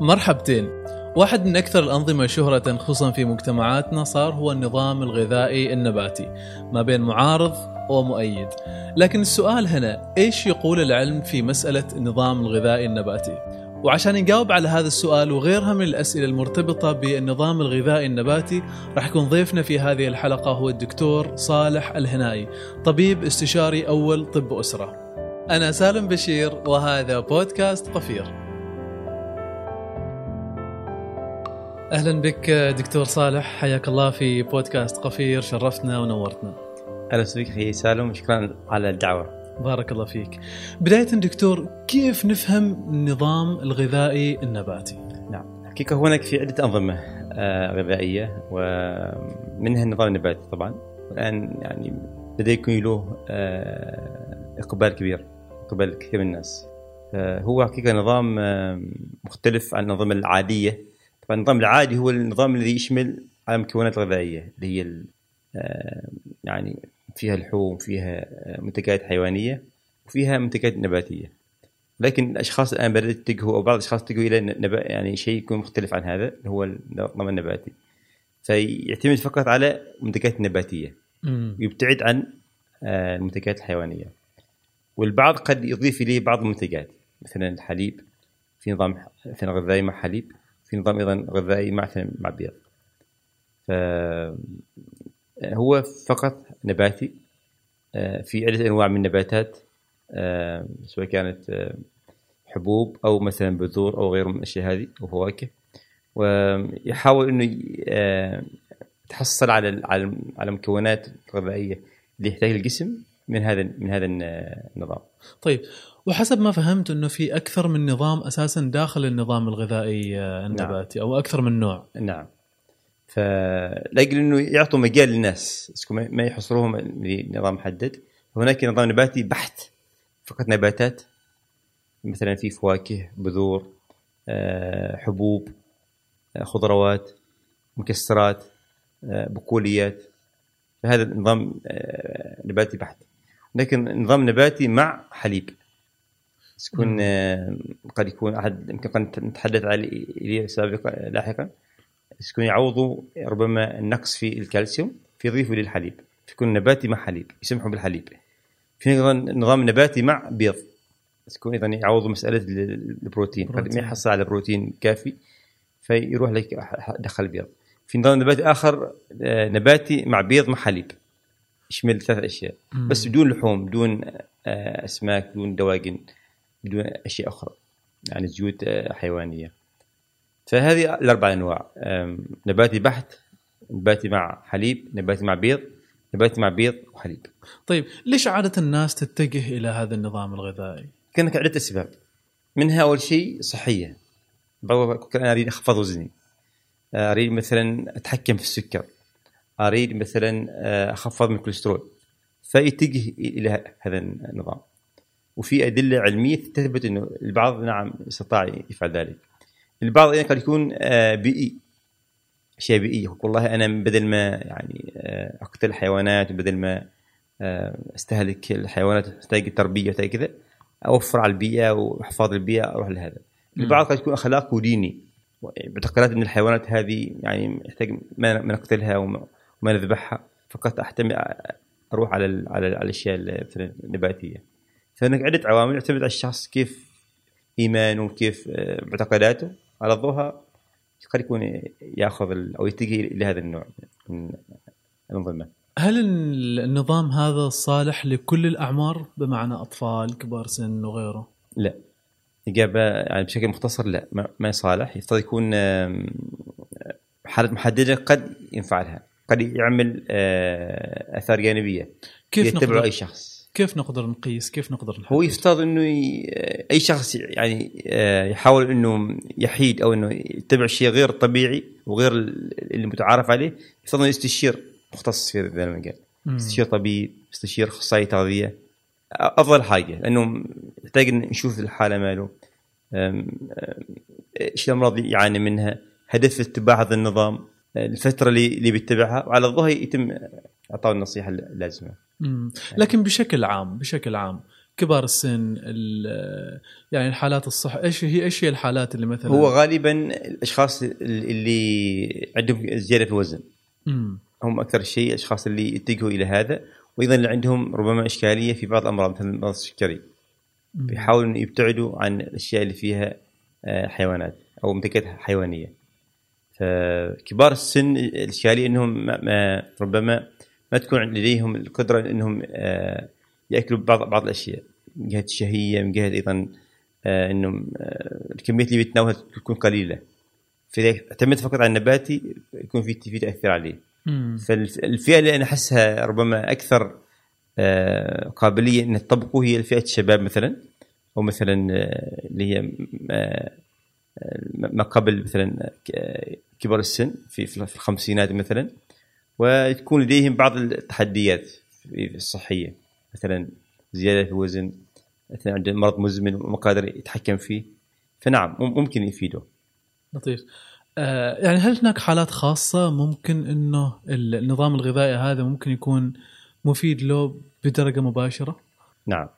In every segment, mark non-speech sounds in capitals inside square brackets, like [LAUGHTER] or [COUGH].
مرحبتين. واحد من أكثر الأنظمة شهرة خصوصا في مجتمعاتنا صار هو النظام الغذائي النباتي ما بين معارض ومؤيد. لكن السؤال هنا إيش يقول العلم في مسألة النظام الغذائي النباتي؟ وعشان نجاوب على هذا السؤال وغيرها من الأسئلة المرتبطة بالنظام الغذائي النباتي راح يكون ضيفنا في هذه الحلقة هو الدكتور صالح الهنائي طبيب استشاري أول طب أسرة. أنا سالم بشير وهذا بودكاست قفير. أهلا بك دكتور صالح. حياك الله في بودكاست قفير شرفتنا ونورتنا. أهلا وسهلا أخي سالم شكرا على الدعوة. بارك الله فيك. بداية دكتور كيف نفهم النظام الغذائي النباتي؟ نعم. حقيقة هناك في عدة أنظمة آه، غذائية ومنها النظام النباتي طبعا. الآن يعني بدا يكون له آه، إقبال كبير إقبال كثير من الناس. هو حقيقة نظام آه، مختلف عن الانظمه العادية. طبعا النظام العادي هو النظام الذي يشمل على المكونات الغذائية اللي هي يعني فيها لحوم فيها منتجات حيوانية وفيها منتجات نباتية. لكن الأشخاص الآن بدأت يتجهوا أو بعض الأشخاص يتجهوا إلى نبا يعني شيء يكون مختلف عن هذا اللي هو النظام النباتي. فيعتمد فقط على منتجات نباتية. ويبتعد عن آه، المنتجات الحيوانية. والبعض قد يضيف إليه بعض المنتجات. مثلا الحليب في نظام مثلا غذائي مع حليب. في نظام أيضا غذائي مع مع بيض ف هو فقط نباتي آه، في عدة أنواع من النباتات آه، سواء كانت آه، حبوب أو مثلا بذور أو غيره من الأشياء هذه وفواكه ويحاول أنه يتحصل على على على المكونات الغذائية اللي يحتاجها الجسم من هذا من هذا النظام. طيب وحسب ما فهمت إنه في أكثر من نظام أساسا داخل النظام الغذائي النباتي نعم. أو أكثر من نوع. نعم. فلاجل إنه يعطوا مجال للناس. ما يحصروهم لنظام محدد. هناك نظام نباتي بحت. فقط نباتات. مثلا في فواكه بذور آه، حبوب آه، خضروات مكسرات آه، بقوليات. فهذا النظام نباتي بحت. لكن نظام نباتي مع حليب. تكون قد يكون أحد يمكن قد نتحدث عليه سابقا لاحقا. يكون يعوضوا ربما النقص في الكالسيوم فيضيفوا للحليب يكون نباتي مع حليب يسمحوا بالحليب. في نظام نباتي مع بيض تكون أيضا يعوضوا مسألة البروتين. قد ما يحصل على بروتين كافي فيروح لك دخل بيض. في نظام نباتي آخر آه، نباتي مع بيض مع حليب. يشمل ثلاث أشياء. مم. بس بدون لحوم بدون آه، أسماك بدون دواجن. بدون أشياء أخرى يعني زيوت آه، حيوانية. فهذه الأربع أنواع. نباتي بحت نباتي مع حليب نباتي مع بيض نباتي مع بيض وحليب. طيب ليش عادة الناس تتجه إلى هذا النظام الغذائي؟ كانت عدة أسباب. منها أول شيء صحية. أنا أريد اخفض وزني. أريد مثلا أتحكم في السكر. أريد مثلا آه، أخفض من الكوليسترول. فيتجه إلى هذا النظام. وفي أدلة علمية تثبت إنه البعض نعم استطاع يفعل ذلك. البعض يعني قد يكون آه، بيئي أشياء بيئية. والله أنا بدل ما يعني آه، أقتل الحيوانات وبدل ما آه، أستهلك الحيوانات تحتاج تربيه وتحتاج كذا أوفر على البيئة وحفاظ البيئة أروح لهذا. البعض قد يكون اخلاق وديني معتقدات إن الحيوانات هذه يعني يحتاج ما نقتلها وما نذبحها فقط أحتمي أروح على على الأشياء النباتيه فهناك عدة عوامل يعتمد على الشخص كيف إيمانه وكيف معتقداته على ضوءها قد يكون يأخذ أو يتجه إلى هذا النوع من الأنظمة. هل النظام هذا صالح لكل الأعمار بمعنى أطفال كبار سن وغيره؟ لا. إجابة يعني بشكل مختصر لا ما صالح يفترض يكون حالة محددة قد ينفع لها قد يعمل آه، آثار جانبية كيف يتبعه أي شخص كيف نقدر نقيس؟ كيف نقدر نحدد؟ هو يفترض إنه ي... أي شخص يعني آه، يحاول إنه يحيد أو إنه يتبع شيء غير طبيعي وغير اللي متعارف عليه يفترض إنه يستشير مختص في ذا المجال. يستشير طبيب يستشير أخصائي تغذيه أفضل حاجة. لأنه يحتاج نشوف الحالة ماله إيش الأمراض اللي يعاني منها هدف اتباع هذا النظام الفترة اللي اللي بيتبعها وعلى الظهر يتم إعطاء النصيحة اللازمة. لكن بشكل عام بشكل عام كبار السن ال- يعني الحالات الصح إيش هي إيش هي الحالات اللي مثلا؟ هو غالبا الأشخاص اللي عندهم زيادة في الوزن. مم. هم أكثر شيء الأشخاص اللي يتجهوا إلى هذا. وأيضا اللي عندهم ربما إشكالية في بعض الأمراض مثل مرض السكري. بيحاولوا يبتعدوا عن الأشياء اللي فيها آه، حيوانات أو منتجات حيوانية. فكبار السن الإشكالية إنهم ما ما ربما ما تكون لديهم القدرة إنهم آه، يأكلوا بعض بعض الأشياء من جهة الشهية من جهة أيضا آه، إنهم آه، الكمية اللي بيتناولها تكون قليلة. فاذا اعتمد فقط على النباتي يكون في في تأثير عليه. فالفئه اللي أنا أحسها ربما أكثر قابلية ان تطبقوا هي فئة الشباب مثلا أو مثلا اللي هي ما قبل مثلا كبار السن في في الخمسينات مثلا. وتكون لديهم بعض التحديات الصحية. مثلا زيادة في الوزن مثلا عنده مرض مزمن وما قادر يتحكم فيه. فنعم مم- ممكن يفيده. لطيف. آه يعني هل هناك حالات خاصة ممكن إنه النظام الغذائي هذا ممكن يكون مفيد له بدرجة مباشرة؟ نعم.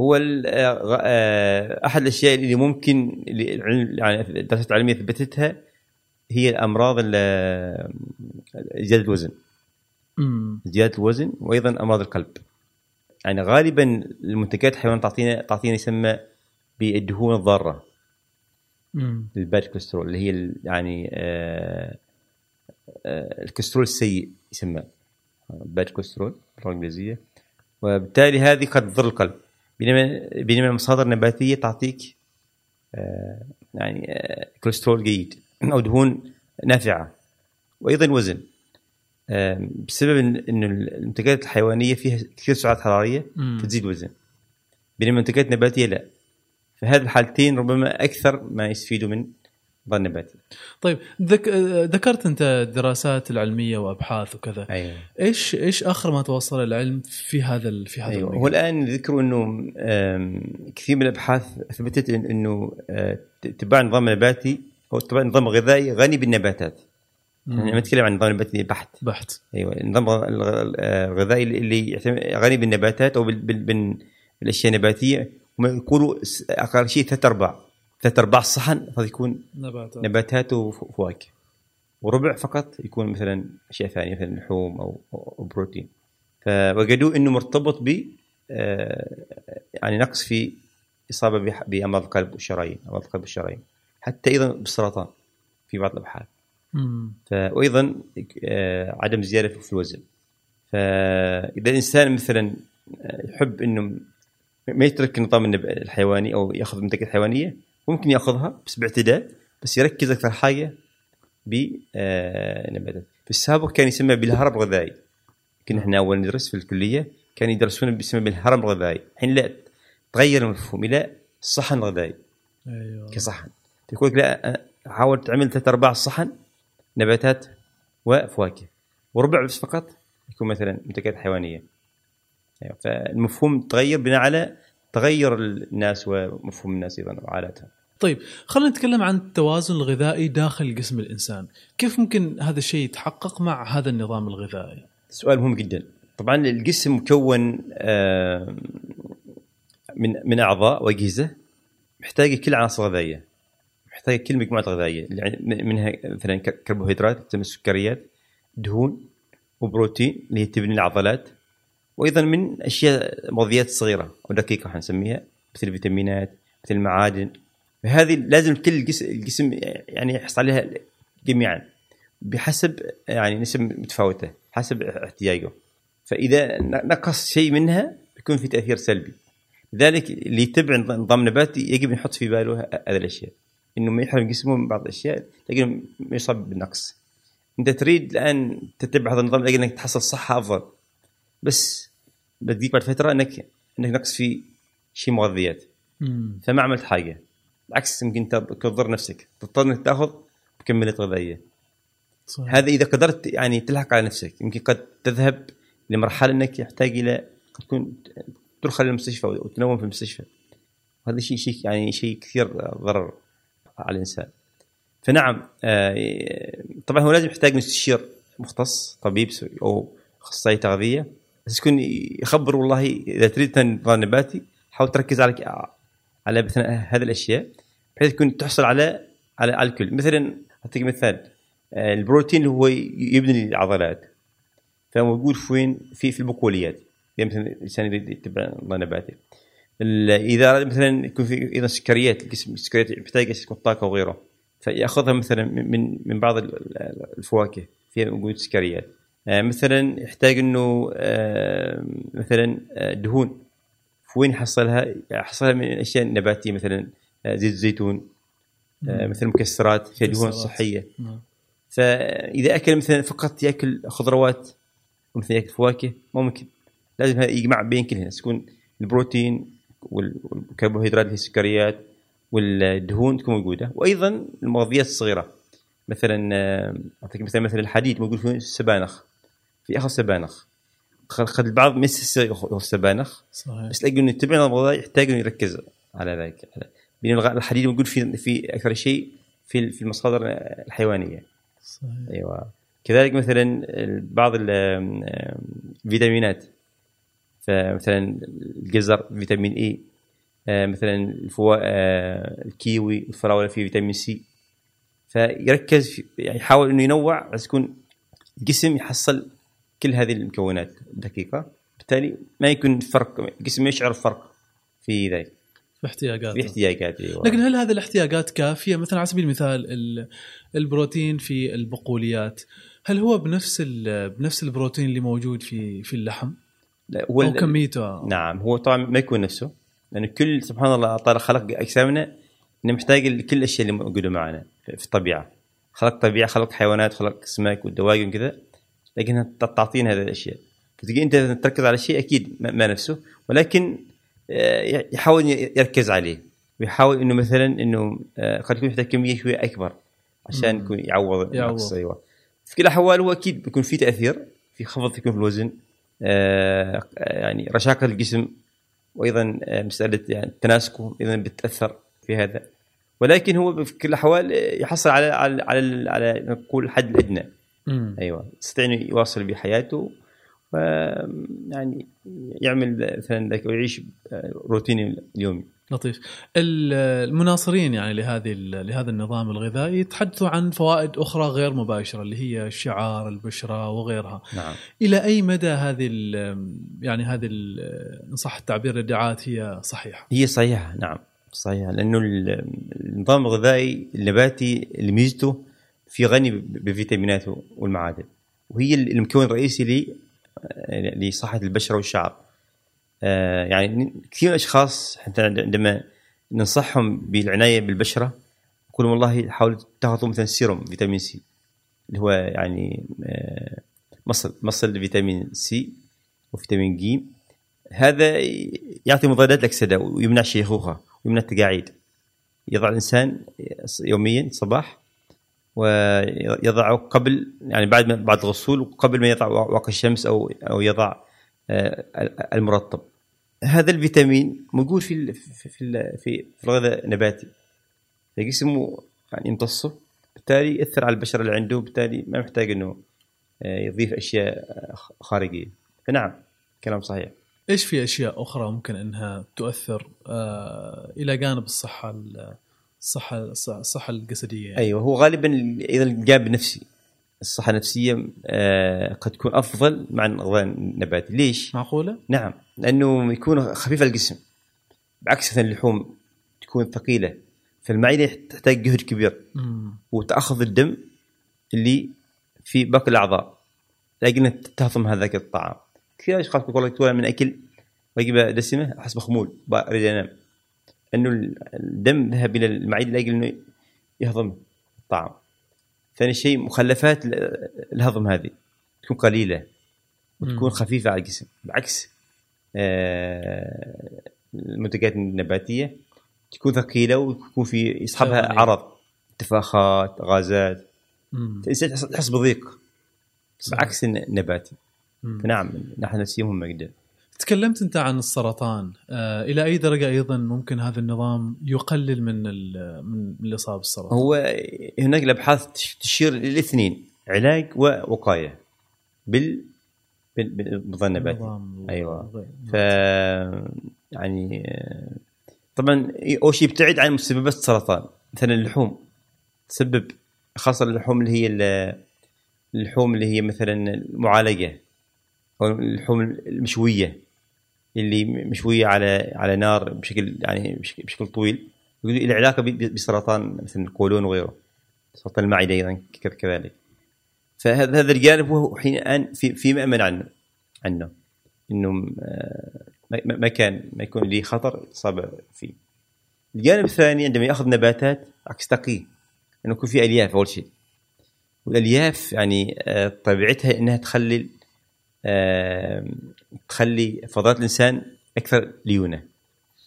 هو آه، آه، أحد الأشياء اللي ممكن يعني الدراسات العلميه ثبتتها هي الأمراض ال- زياده الوزن. زياده الوزن وأيضا أمراض القلب. يعني غالبا المنتجات الحيوانيه تعطينا تعطينا يسمى بالدهون الضارة. ال bad cholesterol اللي هي يعني آه، آه، الكوليسترول السيء يسمى. bad cholesterol باللغة الإنجليزية. وبالتالي هذه قد تضر القلب. بينما بينما المصادر النباتية تعطيك آه، يعني كوليسترول جيد. أو دهون نافعة. وأيضا وزن. آه، بسبب انه المنتجات الحيوانية فيها كثير سعرات حرارية. فتزيد الوزن بينما المنتجات النباتيه لا. فهذه الحالتين ربما أكثر ما يستفيدوا من النظام النباتي طيب ذك... آه، ذكرت أنت الدراسات العلمية وأبحاث وكذا. أيوه. إيش إيش آخر ما توصل العلم في هذا ال... في هذا المجال؟ هو الآن ذكروا إنه كثير من الأبحاث أثبتت إنه آه، اتباع النظام النباتي أو اتباع النظام الغذائي غني بالنباتات. إحنا ما نتكلم عن النظام النباتي بحت. بحت. أيوه النظام الغ- الغذائي اللي يعتمد- غني بالنباتات أو بال- بال- بال- بالأشياء النباتية. س- أقل شيء ثلاث أرباع. ثلاث أرباع الصحن هذا يكون نباتات نباتات وفواكه. وربع فقط يكون مثلا أشياء ثانية مثلا لحوم أو أو بروتين. فوجدوا إنه مرتبط ب آه، يعني نقص في إصابة بأمراض القلب والشرايين أمراض القلب والشرايين. حتى أيضا بالسرطان في بعض الأبحاث. ف- وأيضا آه، عدم زيادة في الوزن. فإذا الإنسان مثلا آه، يحب إنه ما يترك النظام الحيواني أو يأخذ منتجات حيوانية ممكن يأخذها بس باعتدال بس يركز أكثر حاجة بنباتات في السابق كان يسمى بالهرم الغذائي. كنا إحنا أول ندرس في الكلية كان يدرسون بيسمى بالهرم الغذائي. الحين لا تغير المفهوم إلى الصحن الغذائي أيوه. كصحن. تقول لك لا حاول تعمل ثلاث أرباع الصحن نباتات وفواكه وربع بس فقط يكون مثلا منتجات حيوانية. أيوة. فالمفهوم تغير بناء على تغير الناس ومفهوم الناس أيضا وعاداتها طيب خلينا نتكلم عن التوازن الغذائي داخل جسم الإنسان. كيف ممكن هذا الشيء يتحقق مع هذا النظام الغذائي؟ سؤال مهم جدا. طبعا الجسم مكون آه، من من أعضاء وأجهزة محتاجة كل عناصر غذائية. محتاجه كل مجموعه غذائيه عن- منها مثلا كربوهيدرات تسمى السكريات دهون وبروتين اللي هي تبني العضلات. وأيضا من أشياء مغذيات صغيرة أو دقيقة حنسميها مثل الفيتامينات مثل المعادن. فهذه لازم كل الجسم, يعني يحصل عليها جميعا بحسب يعني نسب متفاوتة حسب احتياجه. فإذا نقص شيء منها يكون في تأثير سلبي. لذلك اللي يتبع نظام نباتي يجب يحط في باله هذه الأشياء. إنه ما يحرم جسمه من بعض الأشياء لكنه ما يصاب بالنقص. أنت تريد الآن تتبع هذا النظام لاجل انك تحصل صحة أفضل. بس بتجيك بعد فترة انك إنك نقص في شيء مغذيات. فما عملت حاجة. بالعكس يمكن تضر نفسك. تضطر إنك تأخذ مكملات غذائية. صحيح. هذا إذا قدرت يعني تلحق على نفسك يمكن قد تذهب لمرحلة إنك يحتاج إلى قد تكون تدخل المستشفى وتنوم في المستشفى. هذا شيء شيء يعني شيء كثير ضرر. على الإنسان. فنعم آه، طبعا هو لازم يحتاج مستشير مختص طبيب أو أخصائي تغذية بس يكون يخبر والله إذا تريد نظام نباتي حاول تركز على على مثلا هذه الأشياء بحيث تكون تحصل على على الكل. مثلا أعطيك مثال آه، البروتين اللي هو يبني العضلات فموجود في وين في في البقوليات. يعني مثلا الإنسان يتبع نباتي. إذا مثلا يكون في أيضا سكريات الجسم السكريات يحتاج يكون طاقة وغيره فيأخذها مثلا من من- بعض ال- ال- الفواكه فيها وجود سكريات آه، مثلا يحتاج إنه آه، مثلا آه، دهون وين يحصلها؟ يحصلها من الاشياء النباتيه مثلا زيت الزيتون مم. مثل مكسرات فيها دهون. صحية نعم. فإذا أكل مثلا فقط يأكل خضروات ومثلا يأكل فواكه ممكن لازم يجمع بين كلهن تكون البروتين والكربوهيدرات السكريات والدهون تكون موجودة. وأيضا المغذيات الصغيرة. مثلا آه، أعطيك مثلا مثلا الحديد موجود في السبانخ في اخذ سبانخ قد البعض ما يستسيغ السبانخ. صحيح. بس تلاقي انه يتبع نظام الغذاء يحتاج إنه يركز على ذلك الغ- الحديد موجود في في أكثر شيء في في المصادر الحيوانية. صحيح. أيوه. كذلك مثلا بعض ال- الفيتامينات فمثلا الجزر فيتامين A مثلا الفوا... آه، الكيوي الفراولة فيه فيتامين C. فيركز في يعني يحاول إنه ينوع بس يكون الجسم يحصل كل هذه المكونات دقيقة. بالتالي ما يكون فرق الجسم ما يشعر فرق في ذلك. في احتياجاته. في احتياجات أيوه. لكن هل هذه الاحتياجات كافية؟ مثلا على سبيل المثال ال- البروتين في البقوليات هل هو بنفس بنفس البروتين اللي موجود في في اللحم؟ هو أو كميته. نعم هو طبعا ما يكون نفسه لأنه كل سبحان الله تعالى خلق أجسامنا إنه محتاج لكل الأشياء اللي موجودة معنا في الطبيعة. خلق طبيعة خلق حيوانات خلق سمك والدواجن وكذا لكنها تعطينا هذه الأشياء. فتجي أنت تركز على شيء أكيد ما نفسه ولكن آه، يحاول يركز عليه. ويحاول إنه مثلا إنه آه، قد يكون يحتاج كمية شوية أكبر عشان. يكون يعوض يعوض. أيوه. في كل الأحوال هو أكيد بيكون في تأثير في خفض يكون في الوزن يعني رشاقه الجسم وأيضا آه، مسألة يعني تناسقه أيضا بتأثر في هذا. ولكن هو في كل الأحوال آه، يحصل على على على, على نقول الحد الأدنى. مم. أيوه. يستطيع انه يواصل بحياته و يعني يعمل مثلا ويعيش آه، روتيني اليومي. لطيف. ال- المناصرين يعني لهذه لهذا النظام الغذائي يتحدثوا عن فوائد أخرى غير مباشرة اللي هي الشعار البشرة وغيرها. نعم. إلى أي مدى هذه يعني هذه إن صح التعبير الادعاءات هي صحيحة؟ هي صحيحة نعم. صحيحة لأنه ال- النظام الغذائي النباتي اللي ميزته في غني ب- بفيتامينات والمعادن. وهي المكون الرئيسي لصحة البشرة والشعر يعني كثير من الاشخاص حتى عندما ننصحهم بالعناية بالبشرة نقول والله حاولوا تاخذوا مثلا سيروم فيتامين C اللي هو يعني آه، مصل مصل فيتامين C وفيتامين ج هذا يعطي مضادات الاكسده ويمنع الشيخوخه ويمنع التقاعيد. يضع الإنسان يوميا صباح ويضعه قبل يعني بعد ما بعد الغسول وقبل ما يضع واقي الشمس أو أو يضع آه، المرطب. هذا الفيتامين موجود في ال- في في في في الغذاء النباتي فجسمه يعني يمتصه بالتالي يأثر على البشره اللي عنده بالتالي ما محتاج إنه آه، يضيف أشياء آه، خارجية. فنعم كلام صحيح. إيش في أشياء أخرى ممكن إنها تؤثر آه إلى جانب الصحة ال- الصحة الصحة الجسدية؟ يعني. أيوه هو غالبا إذا الجانب النفسي. الصحة النفسية آه، قد تكون أفضل مع الغذاء النباتي ليش؟ معقولة؟ نعم لأنه يكون خفيف على الجسم بعكس مثلا اللحوم تكون ثقيلة فالمعدة تحتاج جهد كبير مم. وتأخذ الدم اللي في باقي الأعضاء لكنها تهضم هذاك الطعام كثير أشخاص يقول لك من أكل وجبه دسمه احس بخمول اريد انام انه الدم ذهب إلى المعدة لاجل انه يهضم الطعام ثاني شيء مخلفات ال- الهضم هذه تكون قليلة وتكون. خفيفة على الجسم بعكس آه، المنتجات النباتية تكون ثقيلة ويكون في يصحبها. عرض انتفاخات غازات. الإنسان يحس بضيق. بعكس النباتي. فنعم الناحيه النفسيه مهمه جدا تكلمت أنت عن السرطان آه إلى أي درجة أيضا ممكن هذا النظام يقلل من ال- من الاصابه بالسرطان؟ هو هناك الأبحاث تش- تشير للاثنين علاج ووقاية بال بال- بالنظام النباتي النظام أيوة. الغذائي. ف يعني طبعا أول شيء يبتعد عن مسببات السرطان مثلا اللحوم تسبب خاصة اللحوم اللي هي ال- اللحوم اللي هي مثلا المعالجة أو اللحوم المشوية اللي مشوية على على نار بشكل يعني بشكل, طويل. يقولوا له علاقة بسرطان مثلا القولون وغيره. سرطان المعدة أيضا كذلك. فهذا هذا الجانب هو حين الان في في مأمن عنه عنه. إنه آه، ما كان ما يكون لي خطر إصابة فيه. الجانب الثاني عندما يأخذ نباتات عكس تقيه انه يكون في ألياف أول شيء. والألياف يعني آه، طبيعتها إنها تخلي تخلي فضلات الإنسان أكثر ليونة.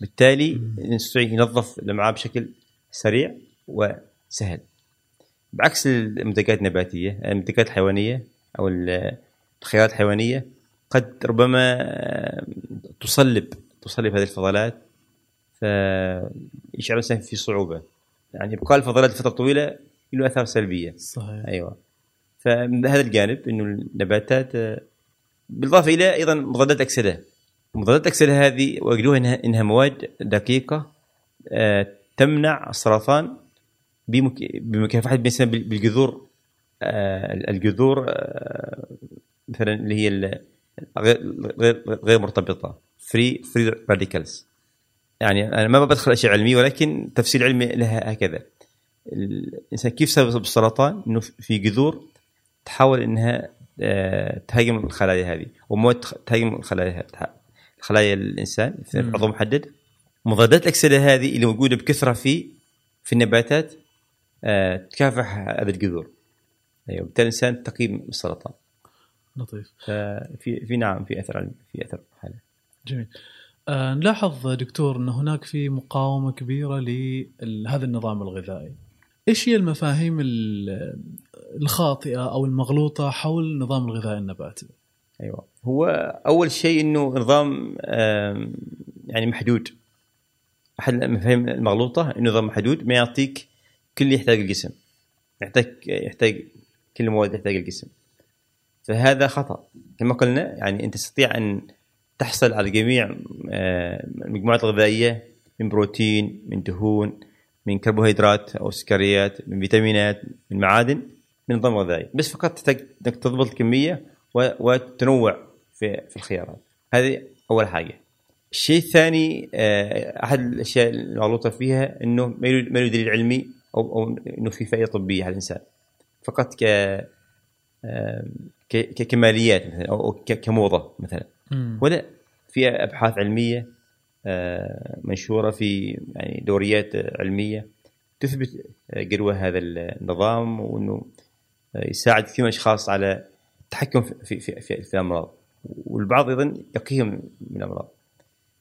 بالتالي يستطيع ينظف الأمعاء بشكل سريع وسهل. بعكس المنتجات النباتية المنتجات الحيوانية أو الخيارات الحيوانية قد ربما آه، تصلب تصلب هذه الفضلات فيشعر الإنسان في صعوبة. يعني ابقاء الفضلات لفترة طويلة له آثار سلبية. صحيح. أيوه. فهذا الجانب إنه النباتات آه، بالإضافة إلى أيضا مضادات اكسده مضادات الاكسده هذه ويقولوها انها إنها مواد دقيقة آه، تمنع السرطان بمك- بمكافحة بال- بالجذور آه، الجذور آه، مثلا اللي هي غير مرتبطة free free radicals يعني أنا ما بدخل أشياء علمية ولكن تفسير علمي لها هكذا. الإنسان كيف سبب السرطان؟ إنه في جذور تحاول إنها تهاجم الخلايا هذه ومواد تهاجم الخلايا خلايا الإنسان في. عضو محدد. مضادات الأكسدة هذه اللي موجودة بكثرة في في النباتات آه، تكافح هذه الجذور. أيوه بالتالي الإنسان تقي من السرطان. لطيف. ففي في نعم في أثر في أثر هذا جميل. آه نلاحظ دكتور إن هناك في مقاومة كبيرة لهذا النظام الغذائي. إيش هي المفاهيم ال- الخاطئة أو المغلوطة حول النظام الغذائي النباتي؟ أيوه. هو أول شيء إنه نظام يعني محدود. أحد المفاهيم المغلوطة إنه نظام محدود ما يعطيك كل اللي يحتاج الجسم. يحتاج يحتاج كل المواد يحتاج الجسم. فهذا خطأ. كما قلنا يعني أنت تستطيع أن تحصل على جميع المجموعات الغذائية من بروتين من دهون من كربوهيدرات أو سكريات من فيتامينات من معادن. من نظام غذائي بس فقط تحتاج انك تضبط الكمية وتنوع في في الخيارات. هذه أول حاجة. الشيء الثاني آه، أحد الأشياء المغلوطة فيها إنه ما له دليل علمي أو أو إنه في فائدة طبية على الإنسان. فقط ك آه، ككماليات مثلا أو كموضة مثلا. ولا في أبحاث علمية آه، منشورة في يعني دوريات علمية تثبت قروة هذا النظام وإنه يساعد كثير من الأشخاص على التحكم في في في, في, الأمراض. والبعض أيضا يقيهم من الأمراض.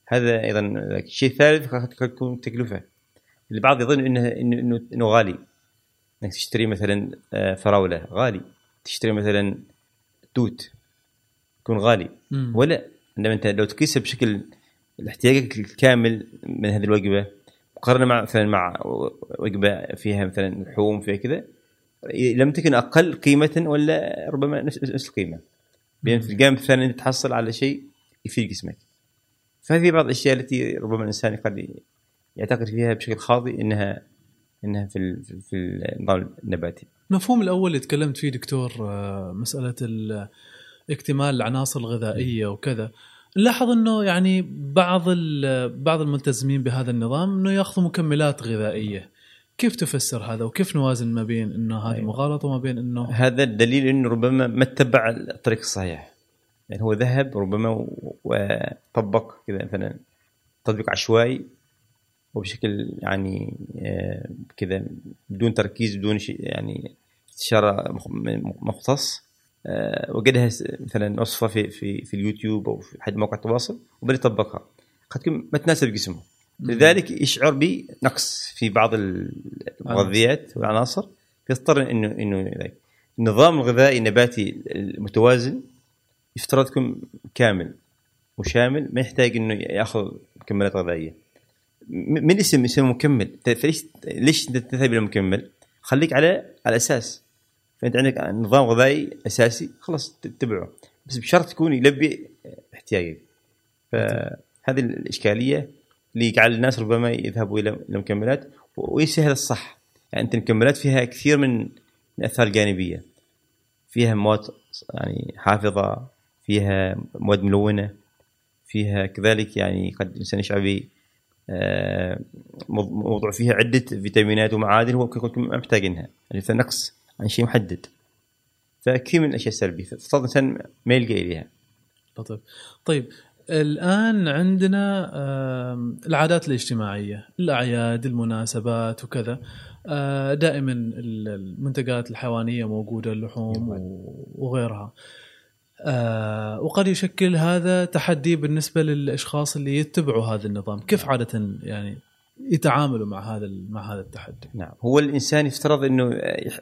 هذا أيضا الشيء الثالث قد تكون تكلفة. البعض يظن انه انه انه, غالي. إنك تشتري مثلا آه، فراولة غالي. تشتري مثلا توت يكون غالي. مم. ولا عندما أنت لو تقيسها بشكل احتياجك الكامل من هذه الوجبة مقارنة مع مثلا مع وجبة فيها مثلا لحوم فيها كذا لم تكن أقل قيمة ولا ربما نفس القيمة. بين في الجانب الثاني انت تحصل على شيء يفيد جسمك. فهذه بعض الأشياء التي ربما الإنسان قد يعتقد فيها بشكل خاطئ انها إنها في في- النظام النباتي. المفهوم الأول اللي تكلمت فيه دكتور آه، مسألة ال- اكتمال العناصر الغذائية وكذا. نلاحظ إنه يعني بعض بعض الملتزمين بهذا النظام إنه يأخذوا مكملات غذائية. كيف تفسر هذا وكيف نوازن ما بين إنه هذه أيوة. مغالطه وما بين إنه هذا الدليل إنه ربما ما اتبع الطريق الصحيح. يعني هو ذهب ربما وطبق كذا مثلا تطبيق عشوائي وبشكل يعني آه، كذا بدون تركيز بدون شيء يعني استشارة مختص. آه، وجدها مثلا وصفة في في في اليوتيوب أو في أحد مواقع التواصل وبدأ يطبقها. قد تكون ما تناسب جسمه لذلك يشعر بنقص في بعض المغذيات والعناصر يضطر انه إنه ذلك. النظام الغذائي النباتي المتوازن يفترض يكون كامل وشامل ما يحتاج إنه يأخذ مكملات غذائية. من اسم اسمه مكمل؟ فليش ليش تذهب إلى مكمل؟ خليك على على أساس فأنت عندك نظام غذائي أساسي خلاص تتبعه بس بشرط يكون يلبي احتياجك. فهذه هذه الإشكالية اللي جعل الناس ربما يذهبوا إلى المكملات وليس هذا الصح. يعني أنت المكملات فيها كثير من الاثار الجانبيه فيها مواد يعني حافظة فيها مواد ملونة فيها كذلك يعني قد الإنسان يشعر آه، موضوع فيها عدة فيتامينات ومعادن هو ممكن ما محتاجينها. يعني نقص عن شيء محدد. فكثير من الأشياء السلبية. فافترض الإنسان ما يلقى إليها. لطيف طيب الآن عندنا العادات الاجتماعية الأعياد المناسبات وكذا. آه، دائما المنتجات الحيوانية موجودة اللحوم وغيرها. آه، وقد يشكل هذا تحدي بالنسبة للأشخاص اللي يتبعوا هذا النظام. كيف عادة يعني يتعاملوا مع هذا مع هذا التحدي؟ نعم. هو الإنسان يفترض إنه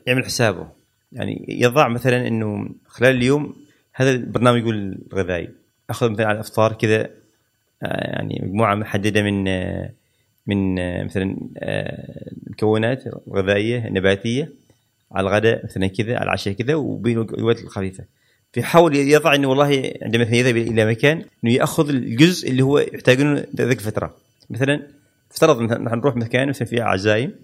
يعمل حسابه. يعني يضع مثلا إنه خلال اليوم هذا البرنامج يقول الغذائي أخذ مثلا على الأفطار كذا آه، يعني مجموعة محددة من آه، من آه، مثلا المكونات الغذائيه النباتيه على الغداء مثلا كذا على العشاء كذا وبين الوجبات الخفيفة. فيحاول يضع إنه والله عندما مثلا يذهب إلى مكان إنه يأخذ الجزء اللي هو يحتاجونه ذيك الفترة. مثلا افترض نحن نروح مكان مثلا فيه عزايم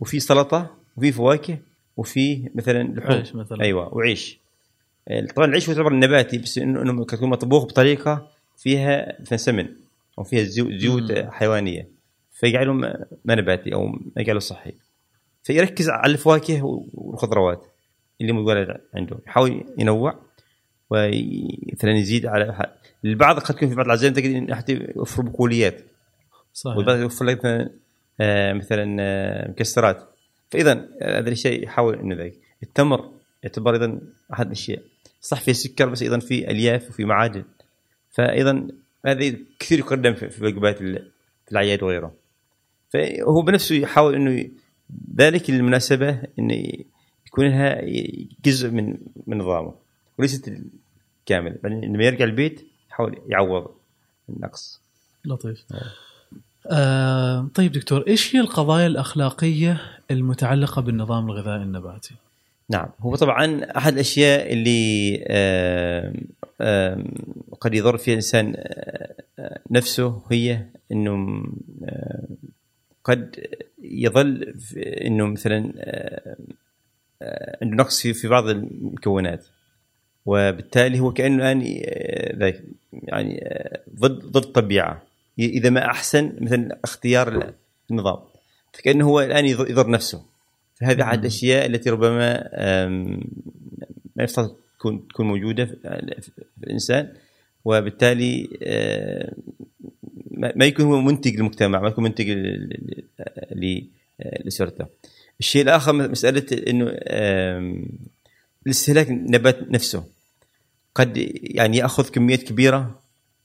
وفي سلطة وفي فواكه وفي مثلا لحوم. مثلا. أيوه وعيش. طبعا العيش يعتبر نباتي بس انه إنه يكون مطبوخ بطريقة فيها مثلا سمن أو فيها زيوت حيوانية فيجعله ما نباتي أو ما يجعله صحي. فيركز على الفواكه والخضروات اللي موجودة عنده. يحاول ينوع ومثلا يزيد على البعض قد يكون في بعض العزائم تجد حتى يوفر بقوليات صحيح. والبعض يوفر لك مثلا آه مثلا آه مكسرات. فاذا هذا الشيء يحاول إنه ذلك التمر يعتبر أيضا أحد الأشياء. صح في سكر بس أيضا في ألياف وفي معادن. فايضا هذه كثير يقدم في وجبات في الأعياد وغيره فهو بنفسه يحاول إنه ذلك المناسبه انه يكون لها جزء من من نظامه. وليست كامل بعدين لما يرجع البيت يحاول يعوض النقص. لطيف. آه طيب دكتور إيش هي القضايا الأخلاقية المتعلقة بالنظام الغذائي النباتي؟ نعم. هو طبعا أحد الأشياء اللي آه آه قد يضر فيها الإنسان آه نفسه هي إنه آه، قد يظل إنه مثلا آه، آه، عنده نقص في بعض المكونات. وبالتالي هو كأنه الآن ذلك يعني ضد ضد الطبيعه إذا ما أحسن مثلا اختيار النظام. فكأنه هو الآن يضر نفسه. فهذه احد الأشياء التي ربما ما يفترض تكون تكون موجودة في الإنسان وبالتالي ما يكون هو منتج للمجتمع ما يكون منتج لأسرته. الشيء الآخر مسألة إنه الاستهلاك النبات نفسه. قد يعني يأخذ كميات كبيرة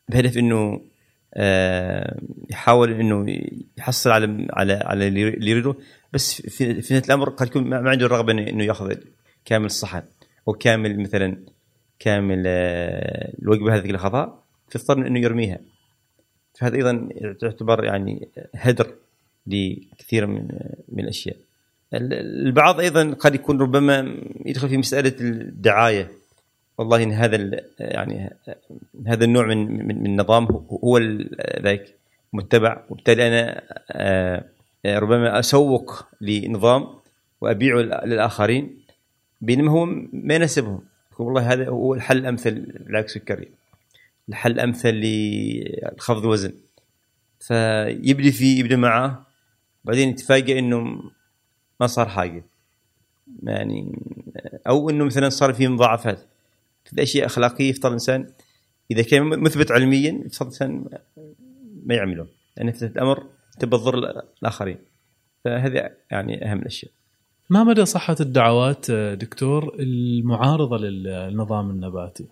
بهدف إنه يحاول إنه يحصل على على على اللي يريده. بس في في الأمر قد يكون ما عنده الرغبة انه يأخذ كامل الصحن أو كامل مثلا كامل آه، الوجبة هذه اللي أخذها فيضطر إنه يرميها. فهذا أيضا تعتبر يعني هدر لكثير من من الأشياء. البعض أيضا قد يكون ربما يدخل في مسألة الدعاية. والله إن هذا يعني هذا النوع من من النظام هو ذاك متبع. وبالتالي أنا آه، ربما أسوق لنظام وأبيعه للآخرين بينما هو ما يناسبهم. والله هذا هو الحل الأمثل لعلاج السكري الحل الأمثل لخفض الوزن. فيبدي فيه يبدأ معه بعدين يتفاجئ إنه ما صار حاجة. يعني أو إنه مثلا صار فيه مضاعفات. في أشياء أخلاقية يفترض الانسان إذا كان مثبت علميا يفترض الانسان ما يعمله لأن في الأمر تبى تضر الآخرين. فهذه يعني أهم الأشياء. ما مدى صحة الدعوات دكتور المعارضة للنظام النباتي؟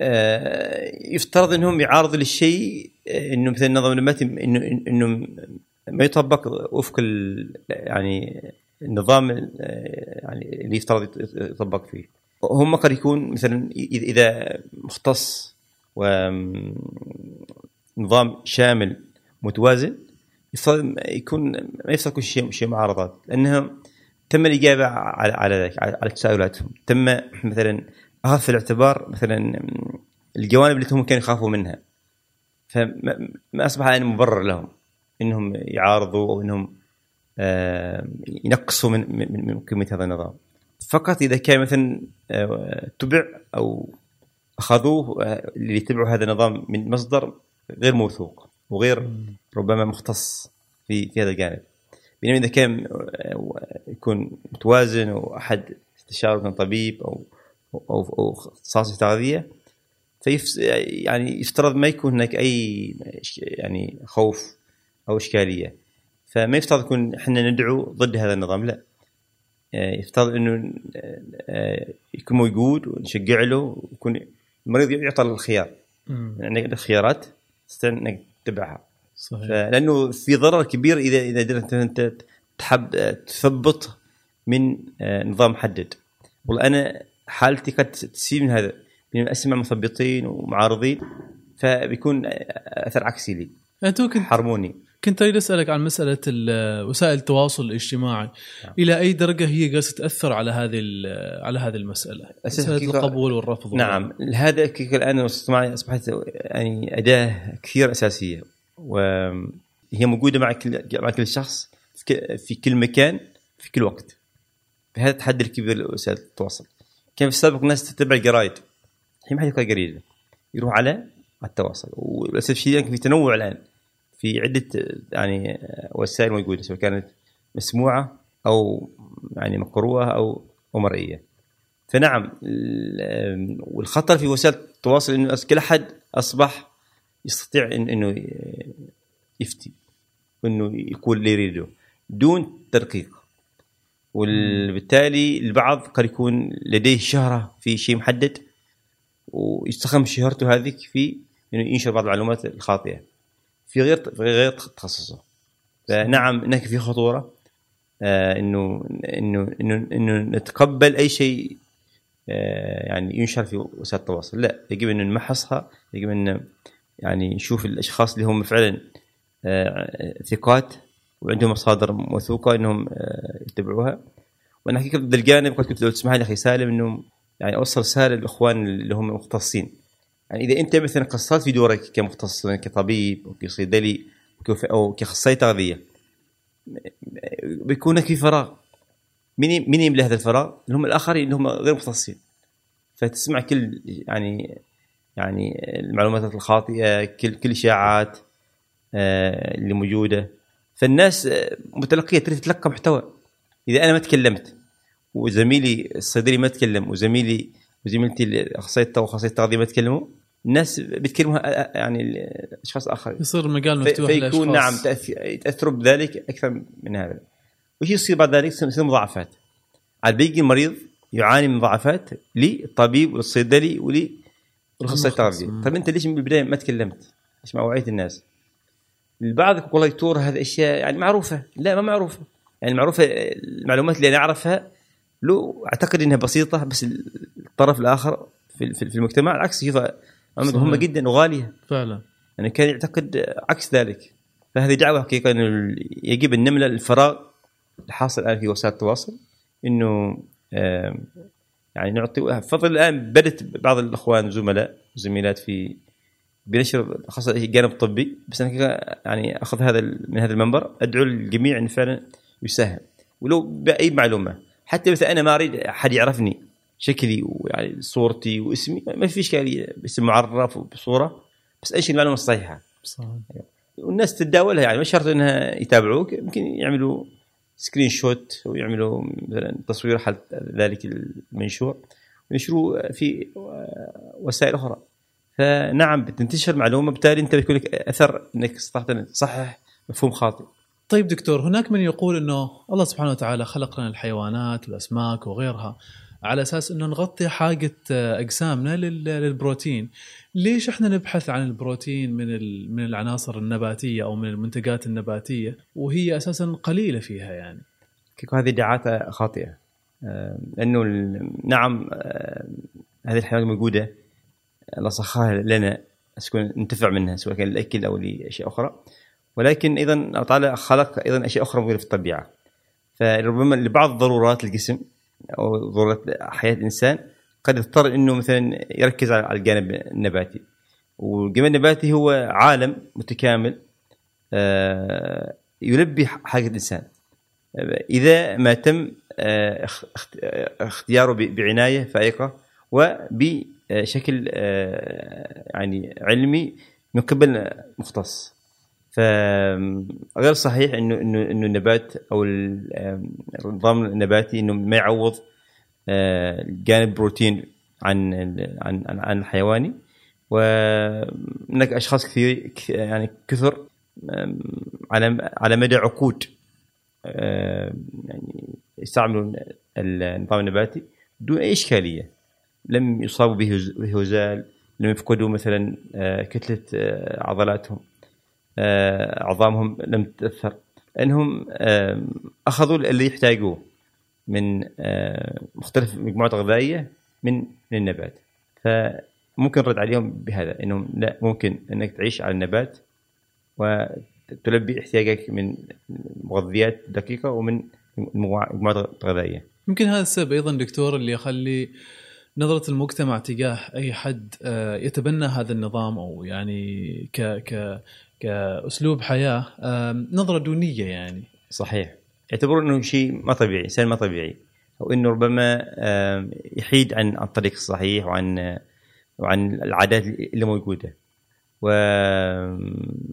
آه، يفترض إنهم يعارضوا للشيء إنه مثل النظام النباتي إنه إنه ما يطبق وفق يعني النظام يعني اللي يفترض يطبق فيه. هم قد يكون مثلا اذا مختص ونظام شامل متوازن يكون ما يفترض كل شيء شيء معارضات لانها تم الإجابة على على على تساؤلاتهم. تم مثلا أخذ في الاعتبار مثلا الجوانب اللي هم كانوا يخافوا منها. فما ما أصبح الان مبرر لهم إنهم يعارضوا أو إنهم آه، ينقصوا من من من قيمة هذا النظام. فقط إذا كان مثلا آه، تبع أو أخذوه آه، اللي يتبعوا هذا النظام من مصدر غير موثوق وغير ربما مختص في في هذا الجانب. بينما إذا كان يكون متوازن وأحد استشارة من طبيب أو أو أو اختصاصي في تغذية فيفس يعني يفترض ما يكون هناك أي يعني خوف أو إشكالية. فما يفترض يكون إحنا ندعو ضد هذا النظام لا. يفترض إنه يكون موجود ونشجع له ويكون المريض يعطى الخيار. يعني عندك خيارات تستطيع انك تتبعها صحيح لأنه في ضرر كبير إذا إذا قدرت أنت تحب تثبط من نظام محدد والله أنا حالتي قد تسيء من هذا من أسمع مثبطين ومعارضين فبيكون أثر عكسي لي. أنت كنت حرموني. كنت أريد أسألك عن مسألة وسائل التواصل الاجتماعي. نعم. إلى أي درجة هي قاعدة تاثر على هذه على هذه المسألة؟ مسألة القبول والرفض. نعم. هذا الآن الاجتماعي أصبحت يعني أداة كثير أساسية وهي موجودة مع كل مع كل شخص في كل مكان في كل وقت. هذا التحدي الكبير لوسائل التواصل. كان في السابق الناس تتبع الجرايد. الحين ما حد يقرأ جريده يروح على التواصل. وللاسف الشديد في تنوع الآن. في عدة يعني وسائل موجودة سواء كانت مسموعة أو يعني مقروءة أو مرئية. فنعم والخطر في وسائل التواصل إنه كل أحد أصبح يستطيع إنه يفتي وإنه يقول اللي يريده دون تدقيق. وبالتالي البعض قد يكون لديه شهرة في شيء محدد ويستخدم شهرته هذيك في إنه ينشر بعض المعلومات الخاطئة. في غير في غير تخصصه. فنعم هناك في خطورة آه إنه إنه إنه إنه نتقبل أي شيء آه يعني ينشر في وسائل التواصل. لا يجب أن نمحصها يجب أن يعني نشوف الأشخاص اللي هم فعلا آه ثقات وعندهم مصادر موثوقة إنهم يتبعوها. وأنا حقيقة ضد الجانب كنت لو تسمح لي أخي سالم إنه يعني أوصل رسالة للاخوان اللي هم مختصين. يعني إذا أنت مثلا قصرت في دورك كمختص كطبيب أو كصيدلي أو كاخصائي تغذيه بيكون في فراغ. مين مين يملى هذا الفراغ؟ اللي هم الآخرين اللي هم غير مختصين. فتسمع كل يعني يعني المعلومات الخاطئة كل كل الاشاعات آه، اللي موجودة. فالناس متلقية تريد تتلقى محتوى. إذا أنا ما تكلمت وزميلي الصيدلي ما تكلم وزميلي وزميلتي واخصائيه التغذيه ما تكلموا الناس بيتكلموا يعني أشخاص آخرين. يصير المجال مفتوح فيكون نعم يتأثروا بذلك أكثر من هذا. وش يصير بعد ذلك يصير مضاعفات. على بيجي المريض يعاني من مضاعفات للطبيب والصيدلي وللاخصائي التغذية. طيب أنت ليش من البداية ما تكلمت؟ ليش ما وعيت الناس؟ البعض والله دكتور هذه أشياء يعني معروفة. لا ما معروفة. يعني معروفة المعلومات اللي أنا أعرفها لو أعتقد إنها بسيطة بس الطرف الآخر في في المجتمع العكس يشوفها مهمه جدا وغاليه فعلا. يعني كان يعتقد عكس ذلك. فهذه دعوة حقيقه انه يجب ان نملى الفراغ الحاصل الان في وسائل التواصل إنه يعني نعطي فضل الآن بدات بعض الأخوان والزملاء والزميلات في بنشر خاصة الجانب الطبي بس أنا يعني أخذ هذا من هذا المنبر أدعو الجميع ان فعلا يساهم. ولو بأي معلومة حتى مثلا أنا ما أريد أحد يعرفني شكلي ويعني صورتي واسمي ما في اشكاليه باسم معرف وبصوره بس انشر المعلومه الصحيحه صحيح. والناس تتداولها يعني مش شرط إنها يتابعوك يمكن يعملوا screenshot ويعملوا مثلا تصوير حال ذلك المنشور وينشروه في وسائل أخرى. فنعم بتنتشر معلومة بالتالي أنت بيكون لك أثر إنك استطعت أن تصحح مفهوم خاطئ. طيب دكتور هناك من يقول إنه الله سبحانه وتعالى خلق لنا الحيوانات والأسماك وغيرها. على أساس إنه نغطي حاجة أجسامنا للبروتين. ليش إحنا نبحث عن البروتين من من العناصر النباتية أو من المنتجات النباتية؟ وهي أساسا قليلة فيها يعني. هذه ادعاءات خاطئة. لأنه نعم هذه الحيوانات موجودة سخرها لنا نكون ننتفع منها سواء كان الاكل أو لأشياء أخرى. ولكن أيضا الله تعالى خلق أيضا أشياء أخرى موجودة في الطبيعة. فربما لبعض ضرورات الجسم أو ضرورات حياة الإنسان قد يضطر إنه مثلا يركز على الجانب النباتي. والجمال النباتي هو عالم متكامل آه، يلبي حاجة الإنسان. إذا ما تم آه، اخ- اخت- اختياره بعناية فائقة وبشكل آه، يعني علمي من قبل مختص. فغير صحيح إنه إنه إنه النبات أو النظام النباتي إنه ما يعوض آه، جانب بروتين عن عن عن, الحيواني وهناك أشخاص كثير كث- يعني كثر على على مدى عقود آم، يعني يستعملوا النظام النباتي بدون أي إشكالية. لم يصابوا بهز- بهزال لم يفقدوا مثلا آه، كتلة آه، عضلاتهم. آه، عظامهم لم تتأثر. لانهم آم، أخذوا اللي يحتاجوه من آه، مختلف مجموعات غذائية من من النبات. فممكن نرد عليهم بهذا إنهم لا ممكن إنك تعيش على النبات وتلبي احتياجك من مغذيات دقيقة ومن مجموعات غذائية. يمكن هذا السبب أيضا دكتور اللي يخلي نظرة المجتمع تجاه أي حد آه، يتبنى هذا النظام أو يعني ك ك كأسلوب حياة آم، نظرة دونية يعني. صحيح. يعتبرون إنه شيء ما طبيعي إنسان ما طبيعي. أو إنه ربما يحيد عن الطريق الصحيح وعن وعن العادات اللي موجودة.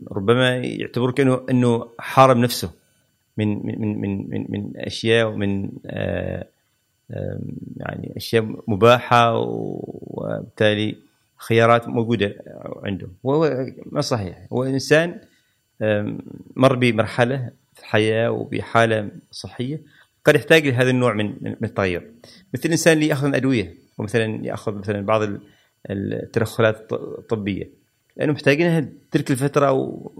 وربما يعتبر كانه إنه حارب نفسه من من من من من, أشياء ومن آه، يعني أشياء مباحة وبالتالي خيارات موجودة عنده وهو ما صحيح. هو إنسان مر بمرحلة في الحياة وبحالة صحية قد يحتاج لهذا النوع من من التغير مثل الانسان اللي يأخذ أدوية ومثلا يأخذ مثلا بعض ال- التدخلات الط- الطبية. لأنه محتاجينها تلك الفترة أو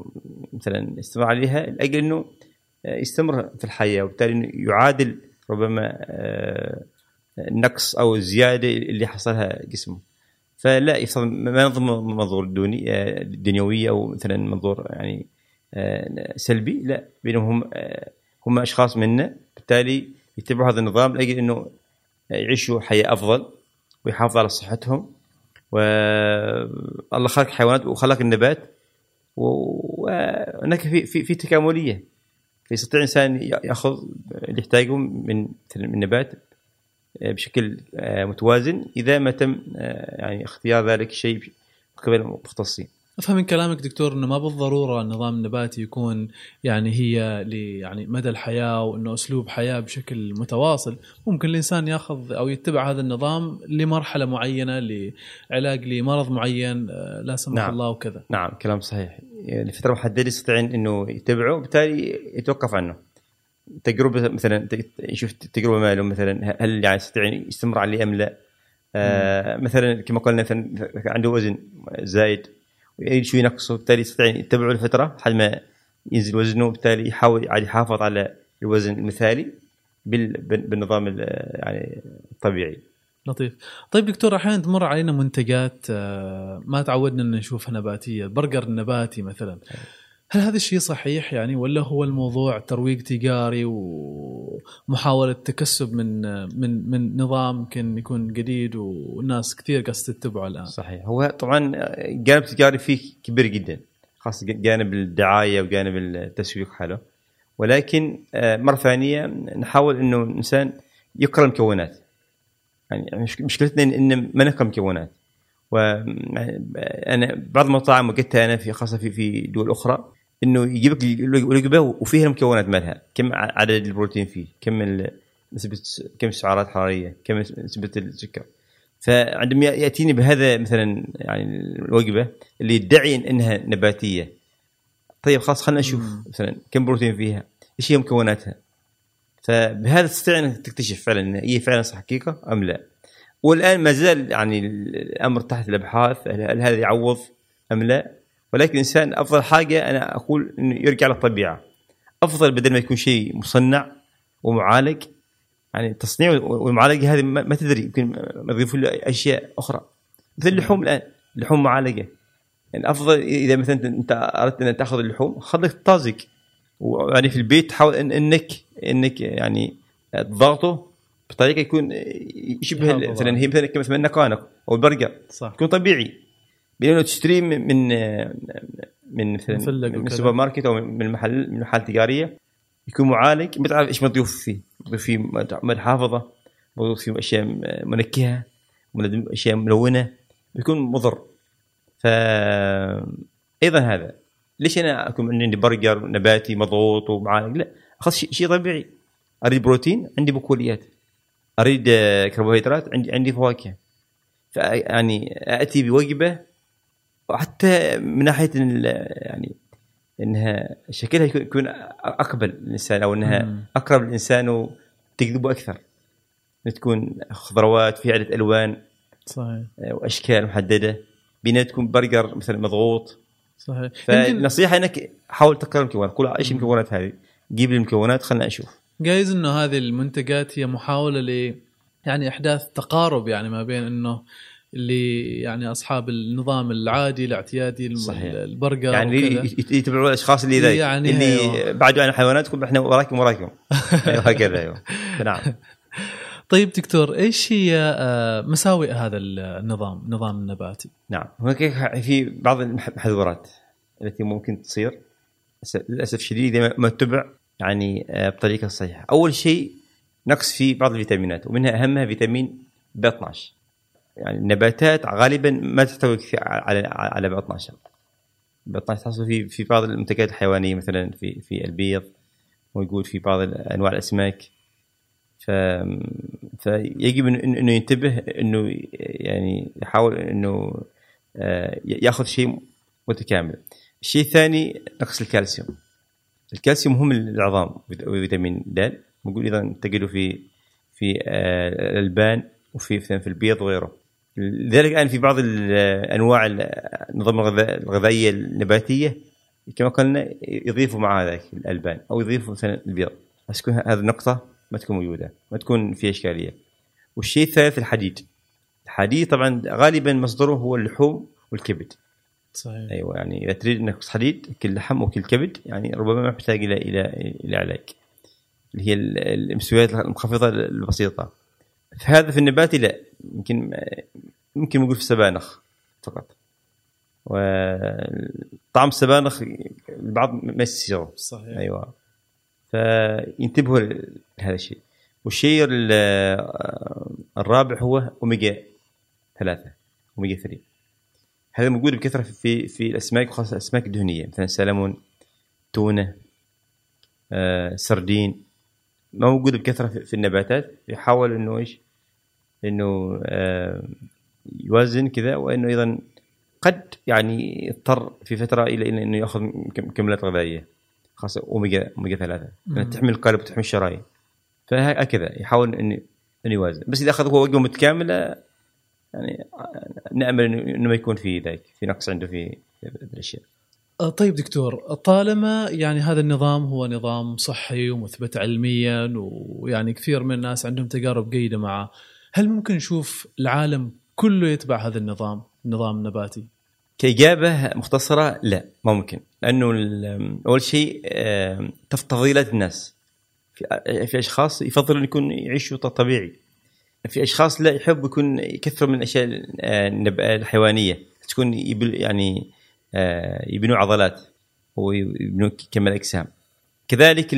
مثلا استمر عليها لأجل إنه يستمر في الحياة وبالتالي إنه يعادل ربما آه، النقص أو الزيادة اللي حصلها جسمه. فلا يفضل ما ينظر من منظور آه، دنيوي أو مثلا منظور يعني آه، سلبي لا بينهم هم آه، هم أشخاص منا. بالتالي يتبعوا هذا النظام لاجل أنه يعيشوا حياة أفضل ويحافظوا على صحتهم. والله خلق حيوانات وخلق النبات. وهناك في في في تكاملية. فيستطيع الإنسان يأخذ اللي يحتاجه من من النبات بشكل آه، متوازن إذا ما تم آه، يعني اختيار ذلك الشيء من قبل المختصين. أفهم من كلامك دكتور إنه ما بالضرورة النظام النباتي يكون يعني هي يعني مدى الحياة وإنه أسلوب حياة بشكل متواصل، ممكن الإنسان يأخذ أو يتبع هذا النظام لمرحلة معينة لعلاج لمرض معين آه، لا سمح نعم. الله وكذا. نعم كلام صحيح لفترة محددة يستطيع إنه يتبعه وبالتالي يتوقف عنه. تجربة مثلا ت- يشوف تجربة ماله مثلا هل يعني يستطيع يستمر عليه أم لا؟ آه مثلا كما قلنا مثلا عنده وزن زايد ويريد شوي ينقصه بالتالي يستطيع يتبعه لفتره لحد ما ينزل وزنه وبالتالي يحاول عاد يحافظ على الوزن المثالي بال- بال- بالنظام ال- يعني الطبيعي. لطيف. طيب دكتور أحيانا تمر علينا منتجات آه، ما تعودنا إن نشوفها نباتية، البرجر النباتي مثلا. هل هذا الشيء صحيح يعني؟ ولا هو الموضوع ترويج تجاري ومحاوله تكسب من من من نظام يمكن يكون جديد والناس كثير قاعدة تتبعه الآن؟ صحيح. هو طبعا جانب تجاري فيه كبير جدا خاصة جانب الدعاية وجانب التسويق حاله. ولكن آه، مرة ثانية نحاول إنه الإنسان يقرا المكونات يعني مش- مشكلتنا ان ما نقرا المكونات وأنا بعض المطاعم وجدتها أنا في خاصة في في دول أخرى إنه يجيب لك الوجبة وفيها المكونات مالها. كم عدد البروتين فيه كم نسبة كم السعرات الحراريه كم نسبة السكر. فعندما يأتيني بهذا مثلا يعني الوجبة اللي يدعي إنها نباتية. طيب خلاص خلينا نشوف. مثلا كم بروتين فيها إيش هي مكوناتها. فبهذا تستطيع إنك تكتشف فعلا إن هي فعلا صح حقيقة أم لا. والآن ما زال يعني الأمر تحت الأبحاث هل هل هذا يعوض أم لا؟ ولكن الإنسان أفضل حاجة أنا أقول إنه يرجع للطبيعة. أفضل بدل ما يكون شيء مصنع ومعالج يعني التصنيع والمعالجة هذه ما تدري يمكن يضيفوا له أشياء أخرى. مثل اللحوم الآن لحوم معالجة. يعني أفضل إذا مثلا أنت أردت أن تأخذ اللحوم خذ لك طازج. ويعني في البيت تحاول إن انك إنك يعني تضغطه بطريقة يكون يشبه مثلا. هي مثلا كما مثلا النقانق أو البرجر صح. يكون طبيعي. بانه تشتريه من من من مثلا من. السوبر ماركت أو من المحل من محل تجارية. يكون معالج. ما تعرف إيش مضيوف فيه. مضيوف فيه مواد حافظه مضيوف فيه أشياء منكهة. أشياء ملونة. بيكون مضر. ف أيضا هذا. ليش أنا أكون عندي برجر نباتي مضغوط ومعالج؟ لا. أخذ شيء طبيعي. أريد بروتين عندي بقوليات أريد آه، كربوهيدرات عندي عندي فواكه. يعني أتي بوجبة وحتى من ناحية يعني إنها شكلها يكون- أقبل للانسان أو إنها مم. أقرب للانسان وتجذبه أكثر. تكون خضروات في عدة ألوان صحيح. آه، وأشكال محددة. بينما تكون برجر مثلا مضغوط. صحيح. فالنصيحه إنك حاول تقرأ المكونات. قول إيش المكونات هذه؟ جيب لي المكونات خلنا أشوف جايز إنه هذه المنتجات هي محاولة ل يعني أحداث تقارب يعني ما بين إنه اللي يعني أصحاب النظام العادي الاعتيادي صحيح. البرجر يعني وكذا. يت- يتبعوا الأشخاص اللي ذاك يعني اللي أيوة. بعدوا عن الحيوانات يقول إحنا وراكم وراكم [LAUGHS] أيوة، هكذا أيوه نعم [LAUGHS] طيب دكتور إيش هي آه، مساوئ هذا النظام النظام النباتي؟ نعم هناك في بعض المحظورات التي ممكن تصير للأسف الشديد إذا ما- ما اتبع يعني آه، بطريقة صحيحة أول شيء نقص في بعض الفيتامينات ومنها أهمها فيتامين ب 12 يعني النباتات غالبا ما تحتوي على على ب 12 ب 12 تحصل في في بعض المنتجات الحيوانية مثلا في في البيض موجود في بعض انواع الأسماك ف فيجب إنه ينتبه إنه يعني يحاول إنه آه، يأخذ شيء متكامل. الشيء الثاني نقص الكالسيوم. الكالسيوم مهم للعظام وفيتامين د موجود أيضا تجده في في آه، الألبان وفي في البيض وغيره. لذلك الآن في بعض أنواع ال- النظام الغذا- الغذائية النباتية كما قلنا يضيفوا مع ذلك الألبان أو يضيفوا مثلا البيض. بس تكون هذه النقطة ما تكون موجودة ما تكون في إشكالية. والشيء الثالث الحديد. الحديد طبعا غالبا مصدره هو اللحوم والكبد. صحيح. أيوه يعني إذا تريد إنك حديد كل لحم وكل كبد يعني ربما ما محتاج إلى إلى إلى علاج. اللي هي ال- المستويات المنخفضة البسيطة. فهذا في النباتي لا. يمكن ممكن نقول في السبانخ فقط. وطعم السبانخ البعض ما يستسيغه صحيح. أيوه. فينتبهوا لهذا الشيء. والشيء ال- الرابع هو أوميجا ثلاثة أوميجا 3 هذا موجود بكثرة في في الأسماك وخاصة الأسماك الدهنية. مثلا سلمون تونة آه، سردين. ما موجود بكثرة في في النباتات. يحاول إنه إيش؟ إنه آه، يوازن كذا وإنه أيضا قد يعني يضطر في فترة إلى إنه يأخذ مك- مكملات غذائية خاصة أوميجا أوميجا ثلاثة. مم. تحمي القلب وتحمي الشرايين. فهكذا يحاول إنه إنه يوازن. بس إذا أخذ هو وجبه متكاملة يعني نأمل إنه ما يكون في ذلك في نقص عنده في الأشياء. آه، طيب دكتور طالما يعني هذا النظام هو نظام صحي ومثبت علميا ويعني كثير من الناس عندهم تجارب جيدة معه هل ممكن نشوف العالم كله يتبع هذا النظام النظام النباتي كإجابة مختصرة لا ممكن. لأنه أول شيء تفضيلات الناس. في أشخاص يفضلون يكون يعيشوا طبيعي. في أشخاص لا يحب يكون يكثروا من الأشياء آه، الحيوانية. تكون يعني آه، يبنوا عضلات ويبنوا كمال أجسام. كذلك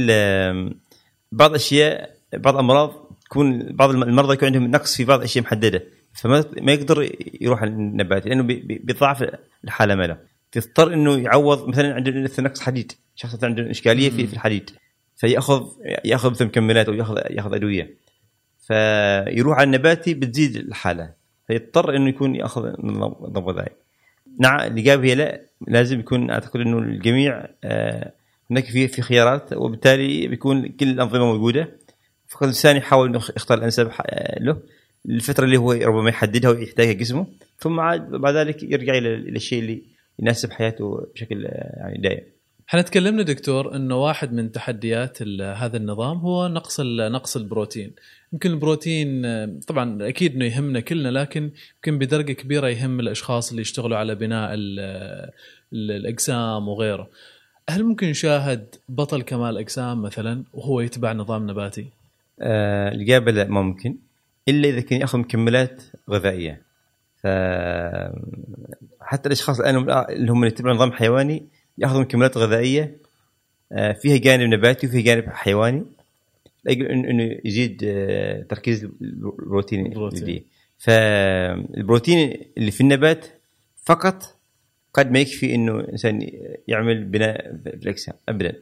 بعض الأشياء بعض الأمراض تكون بعض المرضى يكون عندهم نقص في بعض الأشياء محددة. فما ما يقدر يروح النباتي لأنه بي- بي- بيضاعف الحالة ماله فيضطر إنه يعوض مثلا عنده نقص حديد. شخص عنده إشكالية في في الحديد. فياخذ يأخذ مكملات أو ياخذ يأخذ أدوية. فيروح على النباتي بتزيد الحالة. فيضطر إنه يكون يأخذ نظام نظام غذائي. نعم الاجابه هي لا لازم يكون أعتقد إنه الجميع آه، هناك في في خيارات وبالتالي بيكون كل الأنظمة موجودة. فقط الانسان يحاول إنه يختار الأنسب ح- له. الفترة اللي هو ربما يحددها ويحتاجها جسمه ثم عاد بعد ذلك يرجع إلى الشيء اللي يناسب حياته بشكل آه، يعني دائم. إحنا تكلمنا دكتور إنه واحد من تحديات هذا النظام هو نقص نقص البروتين. يمكن البروتين آه، طبعا أكيد إنه يهمنا كلنا لكن يمكن بدرجة كبيرة يهم الأشخاص اللي يشتغلوا على بناء ال- ال- الأجسام وغيره. هل ممكن نشاهد بطل كمال أجسام مثلا وهو يتبع نظام نباتي؟ آه ما ممكن. إلا إذا كان يأخذ مكملات غذائية. ف حتى الأشخاص الآن اللي هم يتبعون نظام حيواني ياخذوا مكملات غذائية آه، فيها جانب نباتي وفيها جانب حيواني. إنه يزيد آه، تركيز البروتين البروتين. فالبروتين اللي في النبات فقط قد ما يكفي إنه الانسان يعمل بناء في الأجسام ابدا.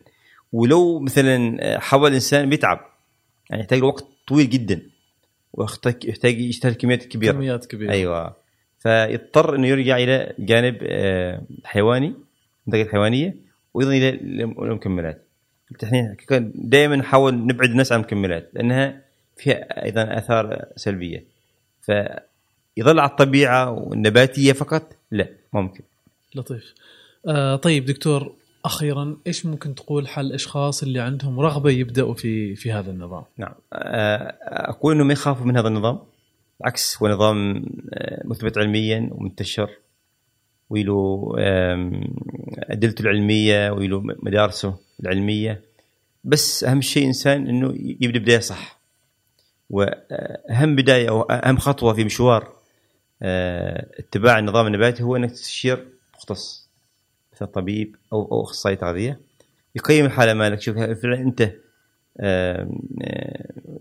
ولو مثلا حاول الانسان بيتعب يعني يحتاج وقت طويل جدا ويحتاج يحتاج يشتغل كميات كبيرة. كميات كبيرة. أيوه. فيضطر إنه يرجع إلى جانب آه، حيواني منتجات حيوانية وأيضا إلى المكملات. إحنا دائما نحاول نبعد الناس عن المكملات لأنها فيها أيضا آثار سلبية. فيظل على الطبيعة والنباتية فقط؟ لا ممكن. لطيف. آه طيب دكتور أخيرا إيش ممكن تقول حل الأشخاص اللي عندهم رغبة يبدأوا في في هذا النظام؟ نعم. آه، أقول انه ما يخافوا من هذا النظام بالعكس هو نظام آه، مثبت علميا ومنتشر وله أدلته العلمية وله مدارسه العلمية. بس أهم شيء إنسان إنه يبدأ بداية صح. وأهم بداية أو أهم خطوة في مشوار آه، اتباع النظام النباتي هو إنك تستشير مختص. طبيب أو أو أخصائي تغذية. يقيم الحالة مالك. شوف هل فعلا أنت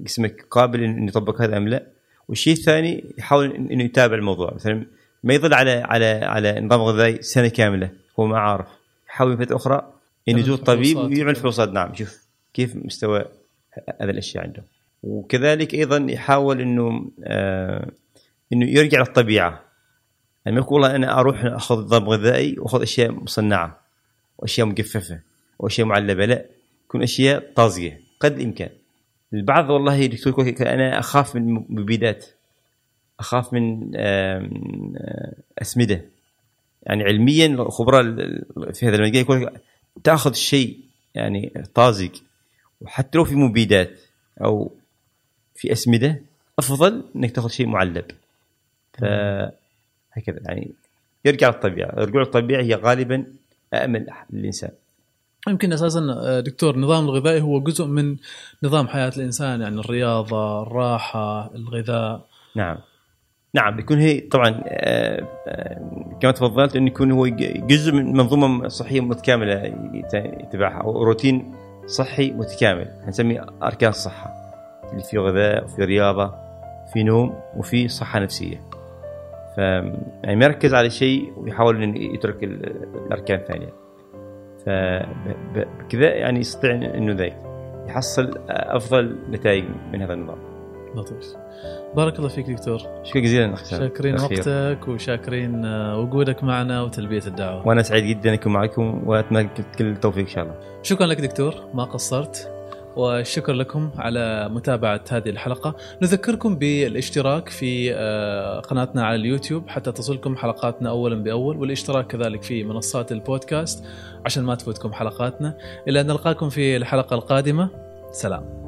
جسمك قابل انه يطبق هذا أم لا؟ والشيء الثاني يحاول إنه يتابع الموضوع. مثلا ما يظل على على على نظام غذائي سنة كاملة هو ما عارف. يحاول فتره أخرى إنه يزور طبيب. ويعمل فحوصات. نعم يشوف كيف مستوى هذه الأشياء عنده وكذلك أيضا يحاول إنه آه إنه يرجع للطبيعة. يعني ما يقول والله أنا أروح أخذ نظام غذائي وأخذ أشياء مصنعة وأشياء مجففة وأشياء معلبة. لا تكون أشياء طازجة قد الإمكان. البعض والله دكتور يقول أنا أخاف من المبيدات أخاف من آه، أسمدة. يعني علميا الخبراء ال- في هذا المجال يقول تأخذ شيء يعني طازج. وحتى لو في مبيدات أو في أسمدة أفضل إنك تأخذ شيء معلب. فهكذا يعني يرجع للطبيعة. الرجوع للطبيعه هي غالبا امن للإنسان. يمكن أساسا آه، دكتور النظام الغذائي هو جزء من نظام حياة الإنسان يعني الرياضة الراحة الغذاء. نعم. نعم بيكون هي طبعا آه، آه، كما تفضلت إنه يكون هو جزء من منظومة صحية متكاملة يت- يتبعها أو روتين صحي متكامل. نسميه أركان الصحة. اللي فيه غذاء وفي رياضة في نوم وفي صحة نفسية. ف يعني ما يركز على شيء ويحاول إنه يترك ال- الأركان الثانية. فبكذا يعني يستطيع إنه ذلك يحصل أفضل نتائج من هذا النظام. لطيف. بارك الله فيك دكتور. شكرا جزيلا اخ. شاكرين الأخير. وقتك وشاكرين آه، وجودك معنا وتلبية الدعوة. وأنا سعيد جدا اكون معكم وأتمنى كل التوفيق إن شاء الله. شكرا لك دكتور. ما قصرت. والشكر لكم على متابعة هذه الحلقة. نذكركم بالاشتراك في آه، قناتنا على اليوتيوب حتى تصلكم حلقاتنا أولا بأول والاشتراك كذلك في منصات البودكاست عشان ما تفوتكم حلقاتنا. إلى أن نلقاكم في الحلقة القادمة. سلام.